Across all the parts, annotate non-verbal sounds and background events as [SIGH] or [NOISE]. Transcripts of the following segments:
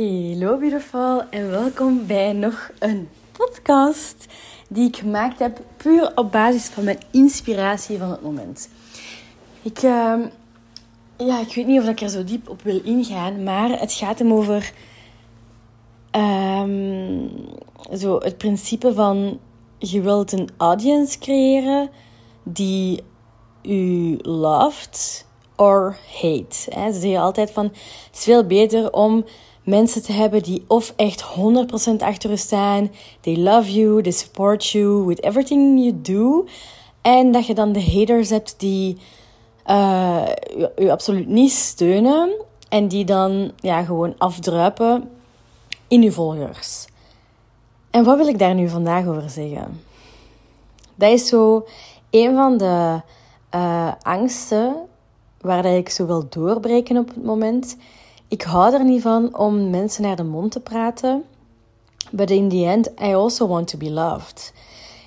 Hello beautiful en welkom bij nog een podcast die ik gemaakt heb puur op basis van mijn inspiratie van het moment. Ik, ehm, ja, ik weet niet of ik er zo diep op wil ingaan, maar het gaat hem over ehm, zo het principe van je wilt een audience creëren die u loved or hate. Ze zeggen altijd van het is veel beter om mensen te hebben die of echt 100% achter u staan. They love you, they support you with everything you do. En dat je dan de haters hebt die uh, u, absoluut niet steunen. En die dan ja, gewoon afdruipen in uw volgers. En wat wil ik daar nu vandaag over zeggen? Dat is zo een van de uh, angsten waar ik zo wil doorbreken op het moment. Ik hou er niet van om mensen naar de mond te praten. But in the end, I also want to be loved.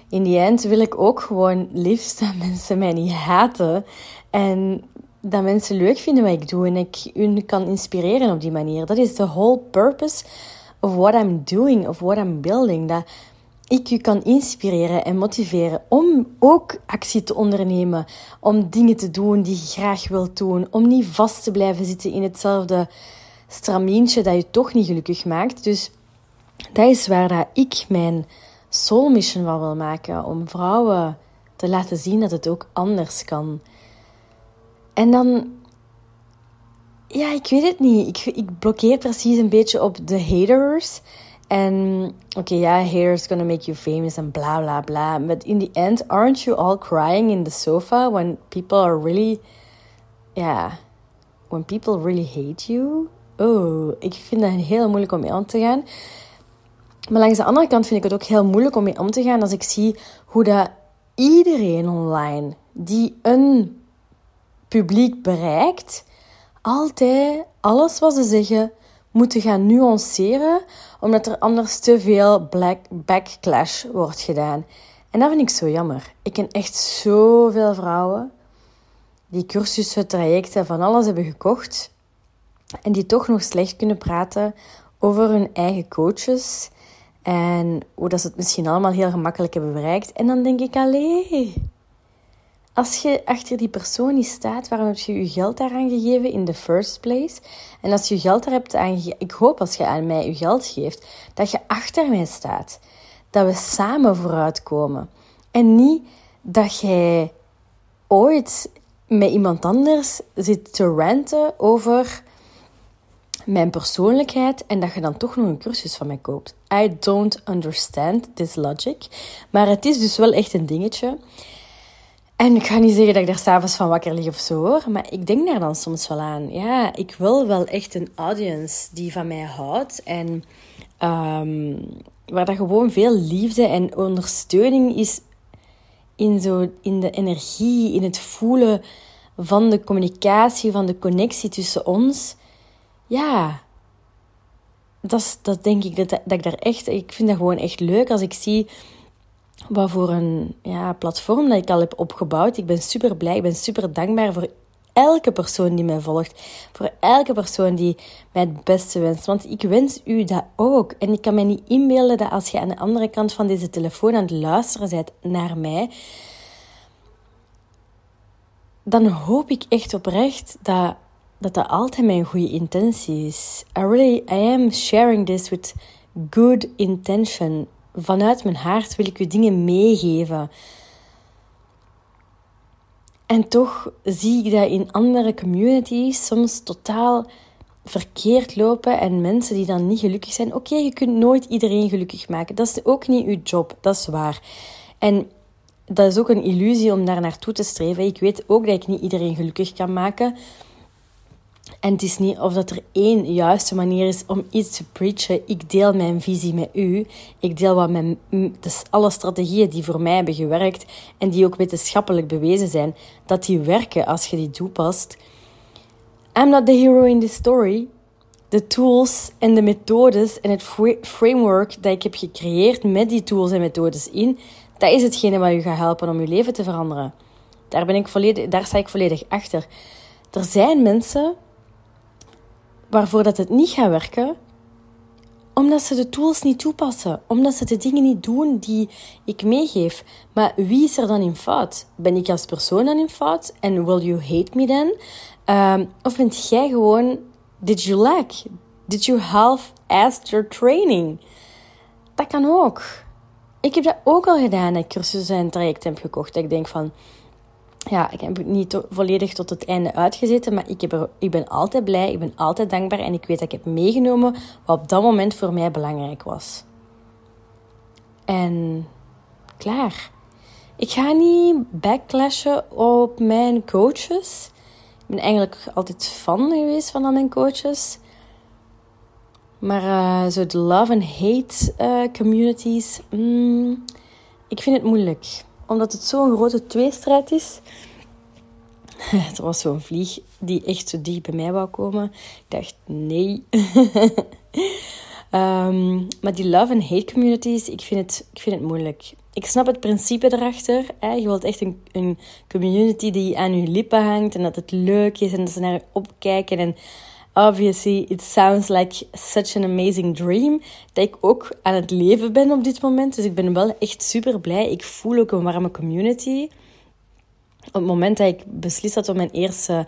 In the end wil ik ook gewoon liefst dat mensen mij niet haten. En dat mensen leuk vinden wat ik doe. En ik hun kan inspireren op die manier. Dat is the whole purpose of what I'm doing, of what I'm building. Dat ik u kan inspireren en motiveren om ook actie te ondernemen, om dingen te doen die je graag wilt doen, om niet vast te blijven zitten in hetzelfde stramientje dat je toch niet gelukkig maakt. Dus dat is waar dat ik mijn soul mission van wil maken, om vrouwen te laten zien dat het ook anders kan. En dan ja, ik weet het niet. Ik, ik blokkeer precies een beetje op de haters. En oké, ja, yeah, haters gonna make you famous and bla bla bla. But in the end, aren't you all crying in the sofa when people are really, yeah, when people really hate you? Oh, ik vind dat heel moeilijk om mee om te gaan. Maar langs de andere kant vind ik het ook heel moeilijk om mee om te gaan als ik zie hoe dat iedereen online die een publiek bereikt, altijd alles wat ze zeggen moeten gaan nuanceren, omdat er anders te veel black backlash wordt gedaan. En dat vind ik zo jammer. Ik ken echt zoveel vrouwen die cursussen, trajecten, van alles hebben gekocht en die toch nog slecht kunnen praten over hun eigen coaches en hoe dat ze het misschien allemaal heel gemakkelijk hebben bereikt. En dan denk ik, allee, als je achter die persoon niet staat, waarom heb je je geld daaraan gegeven in the first place? En als je geld daar hebt aangegeven, ik hoop als je aan mij je geld geeft, dat je achter mij staat. Dat we samen vooruitkomen. En niet dat jij ooit met iemand anders zit te ranten over mijn persoonlijkheid en dat je dan toch nog een cursus van mij koopt. I don't understand this logic. Maar het is dus wel echt een dingetje. En ik ga niet zeggen dat ik daar s'avonds van wakker lig of zo hoor, maar ik denk daar dan soms wel aan. Ja, ik wil wel echt een audience die van mij houdt en um, waar dat gewoon veel liefde en ondersteuning is in, zo, in de energie, in het voelen van de communicatie, van de connectie tussen ons. Ja, dat, dat denk ik dat, dat ik daar echt, ik vind dat gewoon echt leuk als ik zie wat voor een ja, platform dat ik al heb opgebouwd. Ik ben super blij, ik ben super dankbaar voor elke persoon die mij volgt. Voor elke persoon die mij het beste wenst. Want ik wens u dat ook. En ik kan mij niet inbeelden dat als je aan de andere kant van deze telefoon aan het luisteren bent naar mij, dan hoop ik echt oprecht dat dat, dat altijd mijn goede intentie is. I really, I am sharing this with good intention vanuit mijn hart wil ik u dingen meegeven. En toch zie ik dat in andere communities soms totaal verkeerd lopen en mensen die dan niet gelukkig zijn. Oké, je kunt nooit iedereen gelukkig maken. Dat is ook niet uw job, dat is waar. En dat is ook een illusie om daar naartoe te streven. Ik weet ook dat ik niet iedereen gelukkig kan maken. En het is niet of dat er één juiste manier is om iets te preachen. Ik deel mijn visie met u. Ik deel wat mijn, dus alle strategieën die voor mij hebben gewerkt en die ook wetenschappelijk bewezen zijn, dat die werken als je die toepast. I'm not the hero in this story. De tools en de methodes en het framework dat ik heb gecreëerd met die tools en methodes in, dat is hetgene wat u gaat helpen om uw leven te veranderen. Daar, ben ik volledig, daar sta ik volledig achter. Er zijn mensen waarvoor dat het niet gaat werken, Omdat ze de tools niet toepassen. Omdat ze de dingen niet doen die ik meegeef. Maar wie is er dan in fout? Ben ik als persoon dan in fout? En will you hate me then? Um, of bent jij gewoon... Did you lack? Did you half-assed your training? Dat kan ook. Ik heb dat ook al gedaan, dat ik cursussen en trajecten heb gekocht. Ik denk van ja, ik heb het niet volledig tot het einde uitgezeten, maar ik, heb er, ik ben altijd blij, ik ben altijd dankbaar en ik weet dat ik heb meegenomen wat op dat moment voor mij belangrijk was. En klaar. Ik ga niet backlashen op mijn coaches. Ik ben eigenlijk altijd fan geweest van al mijn coaches. Maar uh, zo de love and hate uh, communities, mm, ik vind het moeilijk omdat het zo'n grote tweestrijd is. [LAUGHS] Er was zo'n vlieg die echt zo dicht bij mij wou komen. Ik dacht, nee. [LAUGHS] Ehm, maar die love and hate communities, ik vind het, ik vind het moeilijk. Ik snap het principe erachter. Hè. Je wilt echt een, een community die aan je lippen hangt en dat het leuk is en dat ze naar je opkijken. En obviously, it sounds like such an amazing dream. Dat ik ook aan het leven ben op dit moment. Dus ik ben wel echt super blij. Ik voel ook een warme community. Op het moment dat ik beslist had om mijn eerste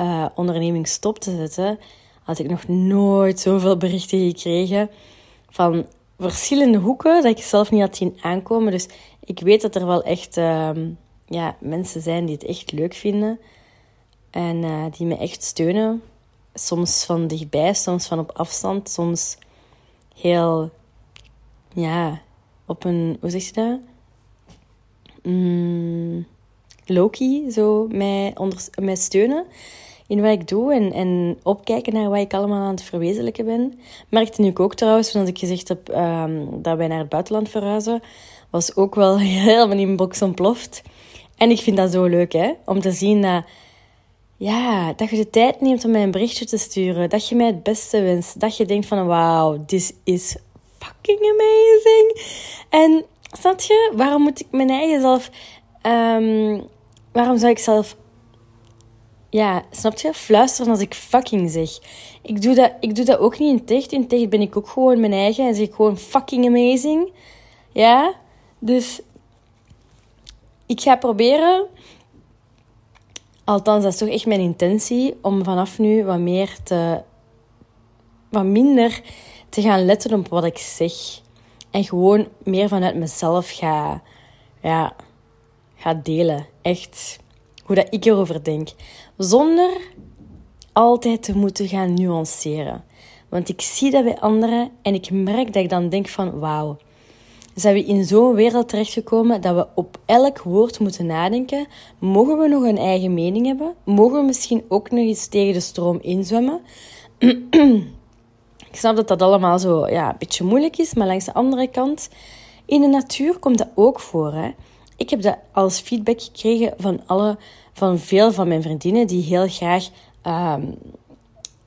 uh, onderneming stop te zetten, had ik nog nooit zoveel berichten gekregen van verschillende hoeken dat ik zelf niet had zien aankomen. Dus ik weet dat er wel echt uh, ja, mensen zijn die het echt leuk vinden en uh, die me echt steunen soms van dichtbij, soms van op afstand, soms heel, ja, op een, hoe zeg je dat? Mm, Loki, zo mij, mij steunen in wat ik doe en, en opkijken naar wat ik allemaal aan het verwezenlijken ben. Merkte nu ook trouwens, toen ik gezegd heb um, dat wij naar het buitenland verhuizen, was ook wel [LAUGHS] heel mijn inbox ontploft. En ik vind dat zo leuk, hè, om te zien dat ja, dat je de tijd neemt om mij een berichtje te sturen. Dat je mij het beste wenst. Dat je denkt van wauw, this is fucking amazing. En snap je, waarom moet ik mijn eigen zelf... Um, waarom zou ik zelf... Ja, snap je? Fluisteren als ik fucking zeg. Ik doe dat, ik doe dat ook niet in ticht. In ticht ben ik ook gewoon mijn eigen en zeg ik gewoon fucking amazing. Ja? Dus ik ga proberen Althans, dat is toch echt mijn intentie om vanaf nu wat meer te. wat minder te gaan letten op wat ik zeg. En gewoon meer vanuit mezelf ga. ja. ga delen. Echt. Hoe dat ik erover denk. Zonder altijd te moeten gaan nuanceren. Want ik zie dat bij anderen en ik merk dat ik dan denk van wauw zijn we in zo'n wereld terechtgekomen dat we op elk woord moeten nadenken. Mogen we nog een eigen mening hebben? Mogen we misschien ook nog eens tegen de stroom inzwemmen? [CLEARS THROAT] Ik snap dat dat allemaal zo ja, een beetje moeilijk is, maar langs de andere kant, in de natuur komt dat ook voor. Hè? Ik heb dat als feedback gekregen van, alle, van veel van mijn vriendinnen die heel graag uh,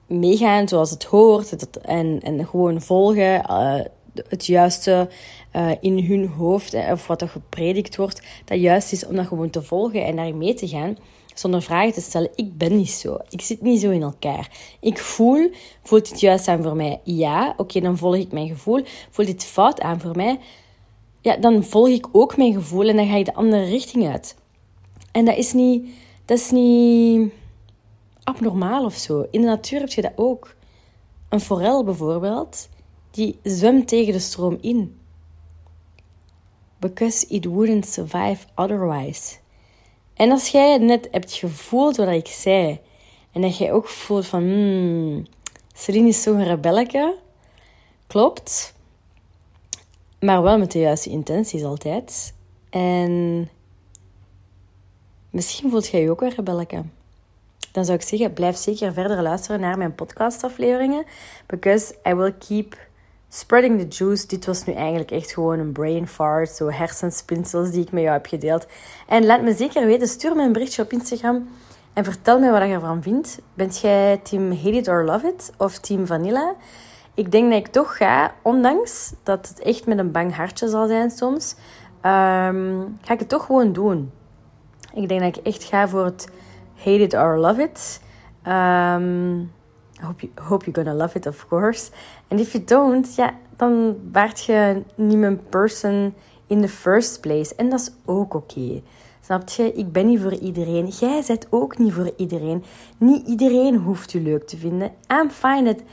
meegaan zoals het hoort en, en gewoon volgen. Uh, het juiste uh, in hun hoofd, of wat er gepredikt wordt, dat juist is om dat gewoon te volgen en daarin mee te gaan, zonder vragen te stellen. Ik ben niet zo. Ik zit niet zo in elkaar. Ik voel, voelt dit juist aan voor mij? Ja, oké, dan volg ik mijn gevoel. Voelt dit fout aan voor mij? Ja, dan volg ik ook mijn gevoel en dan ga ik de andere richting uit. En dat is niet, dat is niet abnormaal of zo. In de natuur heb je dat ook. Een forel bijvoorbeeld, die zwemt tegen de stroom in. Because it wouldn't survive otherwise. En als jij net hebt gevoeld wat ik zei, en dat jij ook voelt van, hmm, Celine is zo'n rebelletje, klopt, maar wel met de juiste intenties altijd. En misschien voelt jij je ook een rebelletje. Dan zou ik zeggen, blijf zeker verder luisteren naar mijn podcastafleveringen, because I will keep Spreading the Juice, dit was nu eigenlijk echt gewoon een brain fart, zo hersenspinsels die ik met jou heb gedeeld. En laat me zeker weten, stuur me een berichtje op Instagram en vertel me wat je ervan vindt. Bent jij team Hate It or Love It of team Vanilla? Ik denk dat ik toch ga, ondanks dat het echt met een bang hartje zal zijn soms, ehm, ga ik het toch gewoon doen. Ik denk dat ik echt ga voor het Hate It or Love It. Um, hope, you, hope you're gonna love it, of course. And if you don't, ja, dan waart je niet mijn person in the first place. En dat is ook oké. Snap je? Ik ben niet voor iedereen. Jij bent ook niet voor iedereen. Niet iedereen hoeft je leuk te vinden. I'm fine that,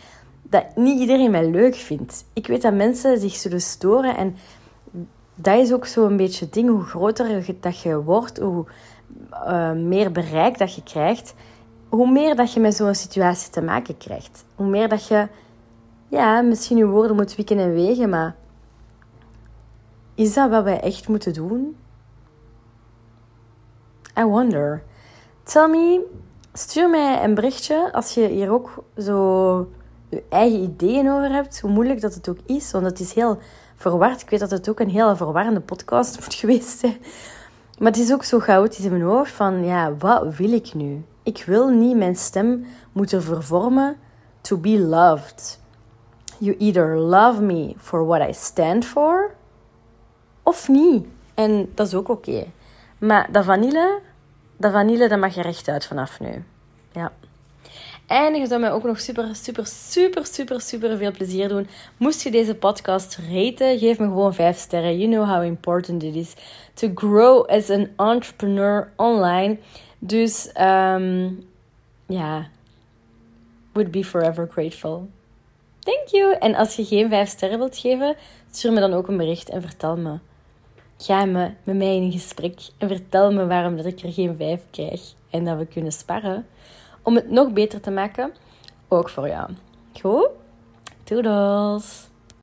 dat niet iedereen mij leuk vindt. Ik weet dat mensen zich zullen storen. En dat is ook zo'n beetje het ding. Hoe groter dat je wordt, hoe uh, meer bereik dat je krijgt, hoe meer dat je met zo'n situatie te maken krijgt. Hoe meer dat je, ja, misschien je woorden moet wikken en wegen, maar is dat wat wij echt moeten doen? I wonder. Tell me, stuur mij een berichtje als je hier ook zo je eigen ideeën over hebt, hoe moeilijk dat het ook is, want het is heel verward. Ik weet dat het ook een hele verwarrende podcast [LAUGHS] moet geweest zijn. Maar het is ook zo chaotisch in mijn hoofd van, ja, wat wil ik nu? Ik wil niet mijn stem moeten vervormen to be loved. You either love me for what I stand for, of niet. En dat is ook oké. Maar dat vanille, dat vanille, dat mag je rechtuit vanaf nu. Ja. En je zou mij ook nog super, super, super, super, super veel plezier doen. Moest je deze podcast raten, geef me gewoon 5 sterren. You know how important it is to grow as an entrepreneur online. Dus um, ja, would be forever grateful. Thank you. En als je geen 5 sterren wilt geven, stuur me dan ook een bericht en vertel me. Ga me met mij in gesprek en vertel me waarom dat ik er geen 5 krijg en dat we kunnen sparren om het nog beter te maken, ook voor jou. Goed? Doodles!